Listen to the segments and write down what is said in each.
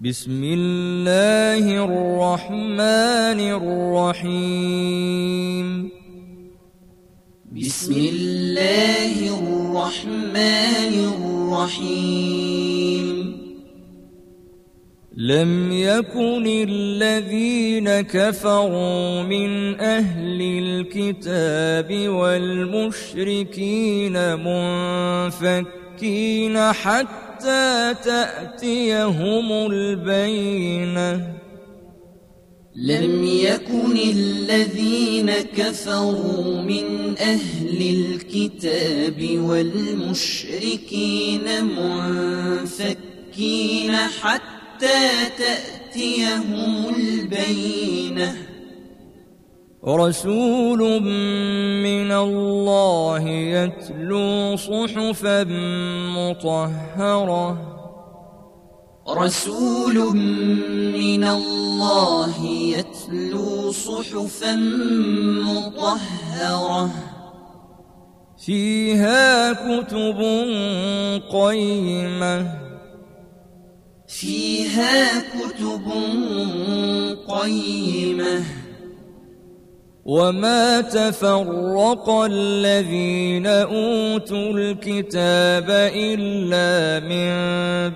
بسم الله الرحمن الرحيم. بسم الله الرحمن الرحيم. لم يكن الذين كفروا من أهل الكتاب والمشركين منفكين حتى تأتيهم البينة. لم يكن الذين كفروا من أهل الكتاب والمشركين منفكين حتى تأتيهم البينة. رسول من الله يتلو صحفا مطهرة. رسول من الله يتلو صحفا مطهرة. فيها كتب قيمة. فيها كتب قيمة. وما تفرق الذين أوتوا الكتاب إلا من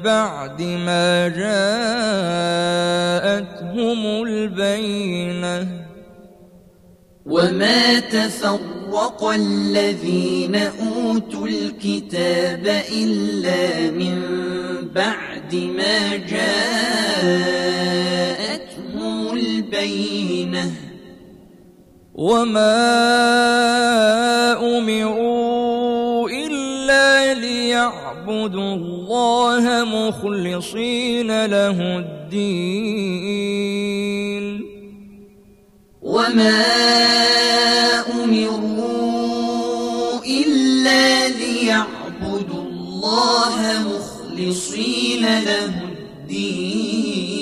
بعد ما جاءتهم البينة وما تفرق الذين أوتوا الكتاب إلا من بعد ما جاءتهم البينة وما أمروا إلا ليعبدوا الله مخلصين له الدين وما أمروا إلا ليعبدوا الله مخلصين له الدين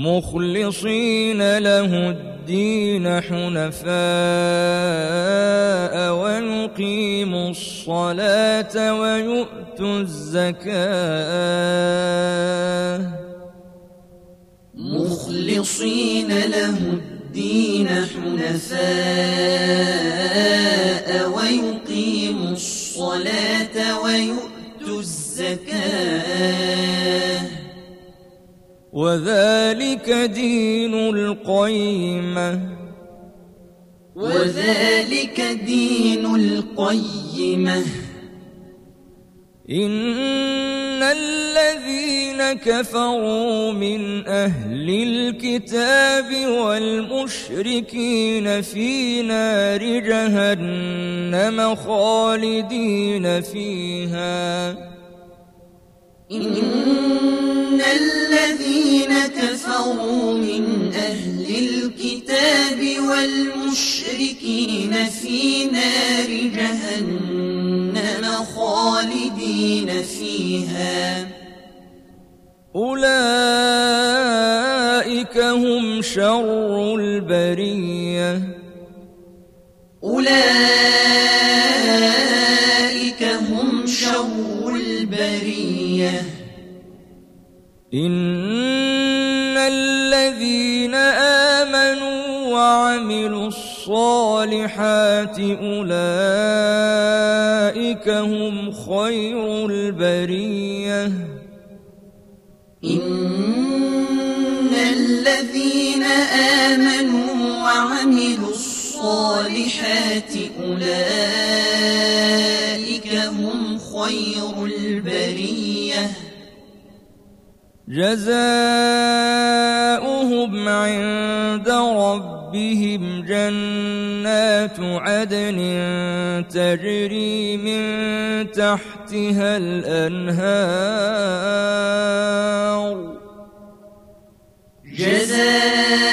مخلصين له الدين حنفاء ويقيموا الصلاة ويؤتوا الزكاة مخلصين له الدين حنفاء ويقيموا الصلاة ويؤتوا الزكاة وذلك دين القيمة. وذلك دين القيمة. إن الذين كفروا من أهل الكتاب والمشركين في نار جهنم خالدين فيها. إن الذين كفروا من أهل الكتاب والمشركين في نار جهنم خالدين فيها أولئك هم شر البرية أولئك إن الذين آمنوا وعملوا الصالحات أولئك هم خير البرية إن الذين آمنوا وعملوا الصالحات أولئك هم خير البرية جزاؤهم عند ربهم جنات عدن تجري من تحتها الأنهار. جزاؤهم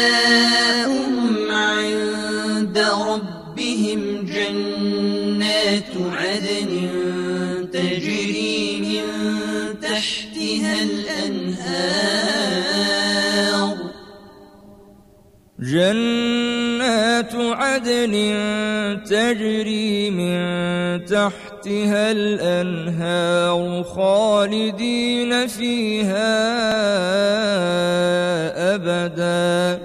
عند ربهم جنات عدن تجري من تحتها الأنهار. جنات عدن تجري من تحتها الأنهار خالدين فيها أبدا.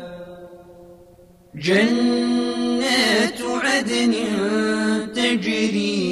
جنات عدن تجري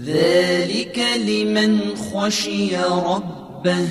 ذلك لمن خشي ربه.